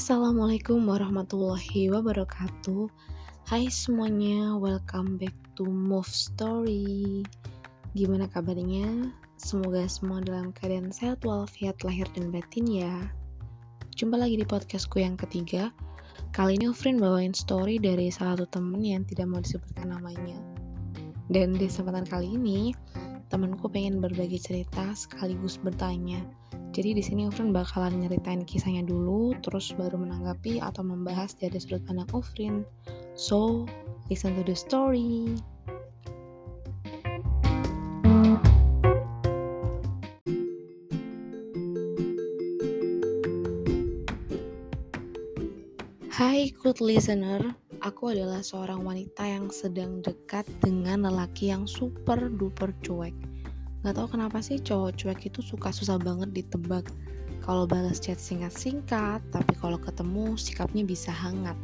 Assalamualaikum warahmatullahi wabarakatuh. Hai semuanya, welcome back to Move Story. Gimana kabarnya? Semoga semua dalam keadaan sehat walafiat lahir dan batin ya. Jumpa lagi di podcastku yang ketiga. Kali ini Ufrin bawain story dari salah satu temen yang tidak mau disebutkan namanya. Dan di kesempatan kali ini, temanku pengen berbagi cerita sekaligus bertanya jadi di sini Ufrin bakalan nyeritain kisahnya dulu, terus baru menanggapi atau membahas dari sudut pandang Ufrin. So, listen to the story. Hai good listener, aku adalah seorang wanita yang sedang dekat dengan lelaki yang super duper cuek Gak tau kenapa sih cowok cuek itu suka susah banget ditebak. Kalau balas chat singkat-singkat, tapi kalau ketemu sikapnya bisa hangat.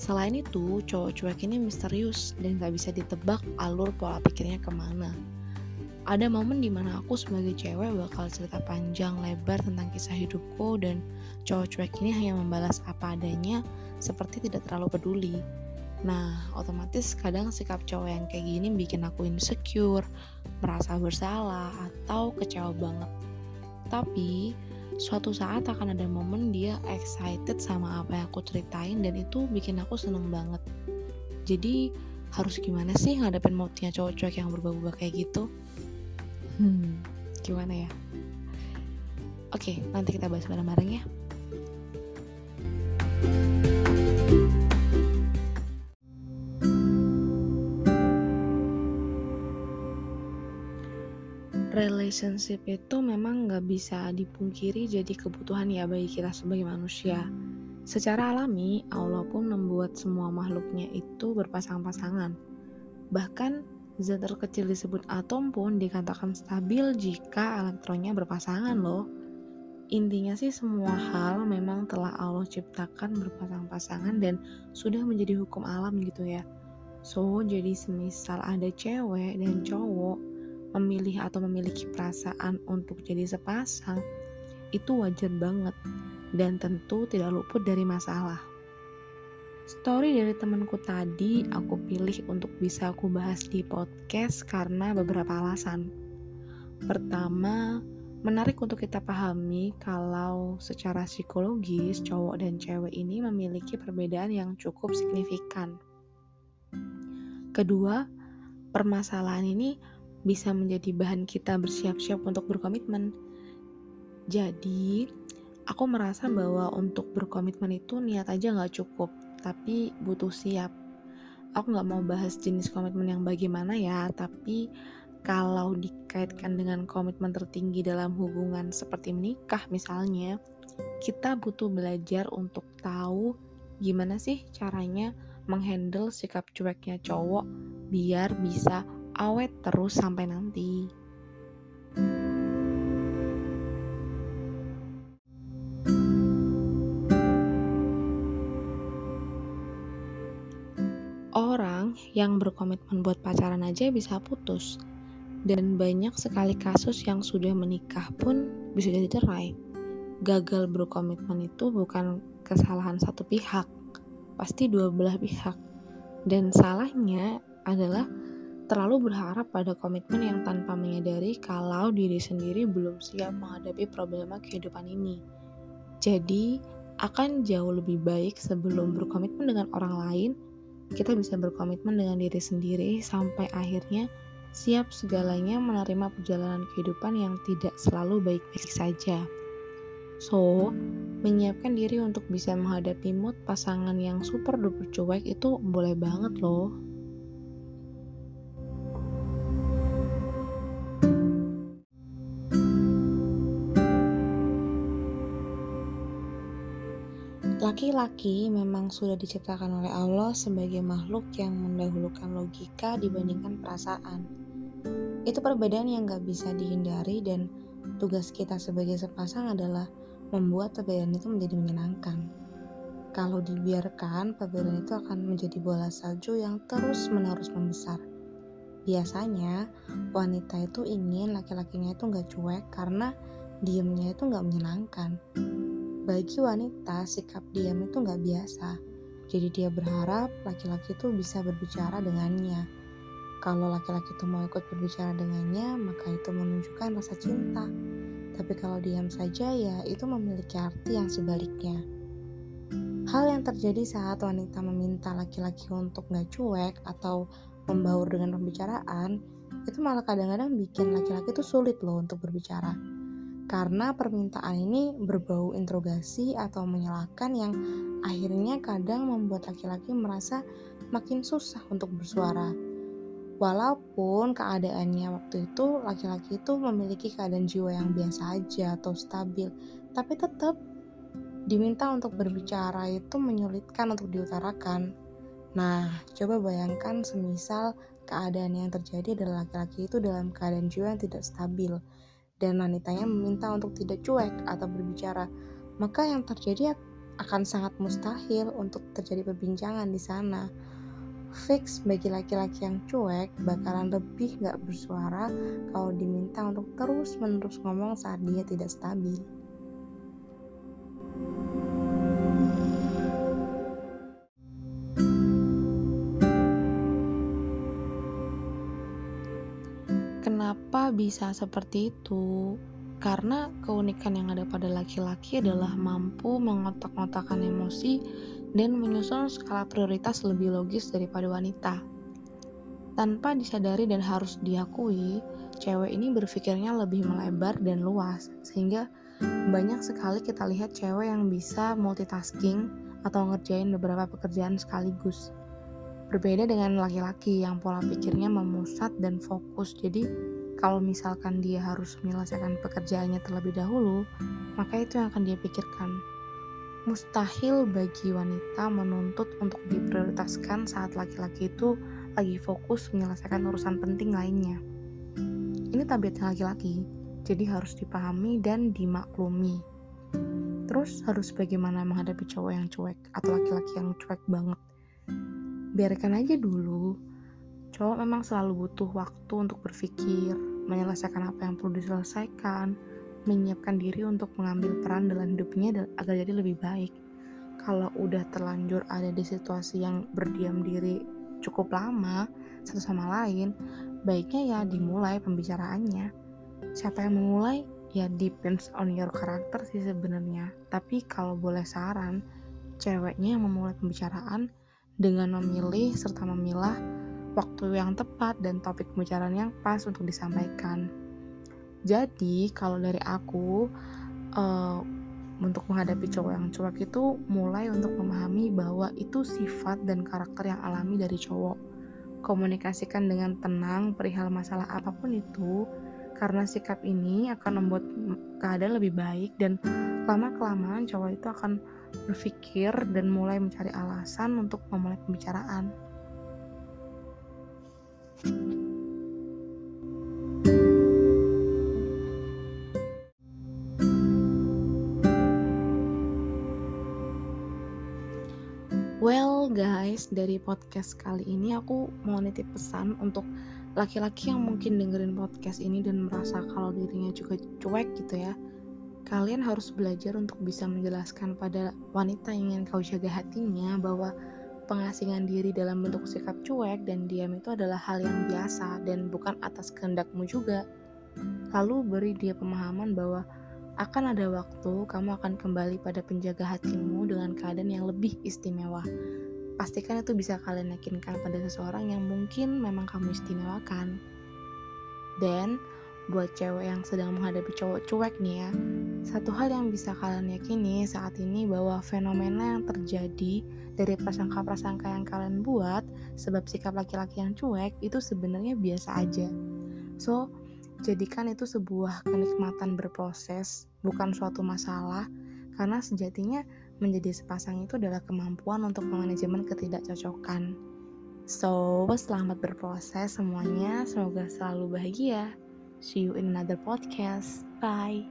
Selain itu, cowok cuek ini misterius dan gak bisa ditebak alur pola pikirnya ke mana. Ada momen di mana aku sebagai cewek bakal cerita panjang lebar tentang kisah hidupku dan cowok cuek ini hanya membalas apa adanya seperti tidak terlalu peduli. Nah, otomatis kadang sikap cowok yang kayak gini bikin aku insecure, merasa bersalah, atau kecewa banget. Tapi, suatu saat akan ada momen dia excited sama apa yang aku ceritain dan itu bikin aku seneng banget. Jadi, harus gimana sih ngadepin moodnya cowok cowok yang berbau-bau kayak gitu? Hmm, gimana ya? Oke, nanti kita bahas bareng-bareng ya. Relationship itu memang nggak bisa dipungkiri jadi kebutuhan ya bagi kita sebagai manusia. Secara alami, Allah pun membuat semua makhluknya itu berpasang-pasangan. Bahkan, zat terkecil disebut atom pun dikatakan stabil jika elektronnya berpasangan loh. Intinya sih semua hal memang telah Allah ciptakan berpasang-pasangan dan sudah menjadi hukum alam gitu ya. So, jadi semisal ada cewek dan cowok memilih atau memiliki perasaan untuk jadi sepasang itu wajar banget dan tentu tidak luput dari masalah. Story dari temanku tadi aku pilih untuk bisa aku bahas di podcast karena beberapa alasan. Pertama, menarik untuk kita pahami kalau secara psikologis cowok dan cewek ini memiliki perbedaan yang cukup signifikan. Kedua, permasalahan ini bisa menjadi bahan kita bersiap-siap untuk berkomitmen. Jadi, aku merasa bahwa untuk berkomitmen itu niat aja nggak cukup, tapi butuh siap. Aku nggak mau bahas jenis komitmen yang bagaimana ya, tapi kalau dikaitkan dengan komitmen tertinggi dalam hubungan seperti menikah misalnya, kita butuh belajar untuk tahu gimana sih caranya menghandle sikap cueknya cowok biar bisa awet terus sampai nanti. Orang yang berkomitmen buat pacaran aja bisa putus. Dan banyak sekali kasus yang sudah menikah pun bisa jadi cerai. Gagal berkomitmen itu bukan kesalahan satu pihak, pasti dua belah pihak. Dan salahnya adalah terlalu berharap pada komitmen yang tanpa menyadari kalau diri sendiri belum siap menghadapi problema kehidupan ini. Jadi, akan jauh lebih baik sebelum berkomitmen dengan orang lain, kita bisa berkomitmen dengan diri sendiri sampai akhirnya siap segalanya menerima perjalanan kehidupan yang tidak selalu baik-baik saja. So, menyiapkan diri untuk bisa menghadapi mood pasangan yang super duper cuek itu boleh banget loh. Laki-laki memang sudah diciptakan oleh Allah sebagai makhluk yang mendahulukan logika dibandingkan perasaan. Itu perbedaan yang gak bisa dihindari dan tugas kita sebagai sepasang adalah membuat perbedaan itu menjadi menyenangkan. Kalau dibiarkan, perbedaan itu akan menjadi bola salju yang terus-menerus membesar. Biasanya, wanita itu ingin laki-lakinya itu gak cuek karena diemnya itu gak menyenangkan bagi wanita sikap diam itu nggak biasa. Jadi dia berharap laki-laki itu bisa berbicara dengannya. Kalau laki-laki itu mau ikut berbicara dengannya, maka itu menunjukkan rasa cinta. Tapi kalau diam saja ya itu memiliki arti yang sebaliknya. Hal yang terjadi saat wanita meminta laki-laki untuk nggak cuek atau membaur dengan pembicaraan, itu malah kadang-kadang bikin laki-laki itu sulit loh untuk berbicara karena permintaan ini berbau interogasi atau menyalahkan yang akhirnya kadang membuat laki-laki merasa makin susah untuk bersuara. Walaupun keadaannya waktu itu laki-laki itu memiliki keadaan jiwa yang biasa aja atau stabil, tapi tetap diminta untuk berbicara itu menyulitkan untuk diutarakan. Nah, coba bayangkan semisal keadaan yang terjadi adalah laki-laki itu dalam keadaan jiwa yang tidak stabil dan wanitanya meminta untuk tidak cuek atau berbicara, maka yang terjadi akan sangat mustahil untuk terjadi perbincangan di sana. Fix bagi laki-laki yang cuek bakalan lebih gak bersuara kalau diminta untuk terus-menerus ngomong saat dia tidak stabil. Kenapa bisa seperti itu? Karena keunikan yang ada pada laki-laki adalah mampu mengotak-ngotakan emosi dan menyusun skala prioritas lebih logis daripada wanita. Tanpa disadari dan harus diakui, cewek ini berpikirnya lebih melebar dan luas, sehingga banyak sekali kita lihat cewek yang bisa multitasking atau ngerjain beberapa pekerjaan sekaligus. Berbeda dengan laki-laki yang pola pikirnya memusat dan fokus. Jadi kalau misalkan dia harus menyelesaikan pekerjaannya terlebih dahulu, maka itu yang akan dia pikirkan. Mustahil bagi wanita menuntut untuk diprioritaskan saat laki-laki itu lagi fokus menyelesaikan urusan penting lainnya. Ini tabiatnya laki-laki, jadi harus dipahami dan dimaklumi. Terus harus bagaimana menghadapi cowok yang cuek atau laki-laki yang cuek banget biarkan aja dulu. Cowok memang selalu butuh waktu untuk berpikir, menyelesaikan apa yang perlu diselesaikan, menyiapkan diri untuk mengambil peran dalam hidupnya agar jadi lebih baik. Kalau udah terlanjur ada di situasi yang berdiam diri cukup lama satu sama lain, baiknya ya dimulai pembicaraannya. Siapa yang memulai? Ya depends on your character sih sebenarnya. Tapi kalau boleh saran, ceweknya yang memulai pembicaraan dengan memilih serta memilah waktu yang tepat dan topik pembicaraan yang pas untuk disampaikan. Jadi, kalau dari aku, uh, untuk menghadapi cowok yang cuek itu mulai untuk memahami bahwa itu sifat dan karakter yang alami dari cowok. Komunikasikan dengan tenang perihal masalah apa pun itu, karena sikap ini akan membuat keadaan lebih baik dan lama-kelamaan cowok itu akan berpikir dan mulai mencari alasan untuk memulai pembicaraan. Well guys, dari podcast kali ini aku mau nitip pesan untuk laki-laki yang mungkin dengerin podcast ini dan merasa kalau dirinya juga cuek gitu ya kalian harus belajar untuk bisa menjelaskan pada wanita yang ingin kau jaga hatinya bahwa pengasingan diri dalam bentuk sikap cuek dan diam itu adalah hal yang biasa dan bukan atas kehendakmu juga. Lalu beri dia pemahaman bahwa akan ada waktu kamu akan kembali pada penjaga hatimu dengan keadaan yang lebih istimewa. Pastikan itu bisa kalian yakinkan pada seseorang yang mungkin memang kamu istimewakan. Dan buat cewek yang sedang menghadapi cowok cuek nih ya, satu hal yang bisa kalian yakini saat ini bahwa fenomena yang terjadi dari prasangka-prasangka yang kalian buat sebab sikap laki-laki yang cuek itu sebenarnya biasa aja. So, jadikan itu sebuah kenikmatan berproses, bukan suatu masalah, karena sejatinya menjadi sepasang itu adalah kemampuan untuk manajemen ketidakcocokan. So, selamat berproses semuanya. Semoga selalu bahagia. See you in another podcast. Bye.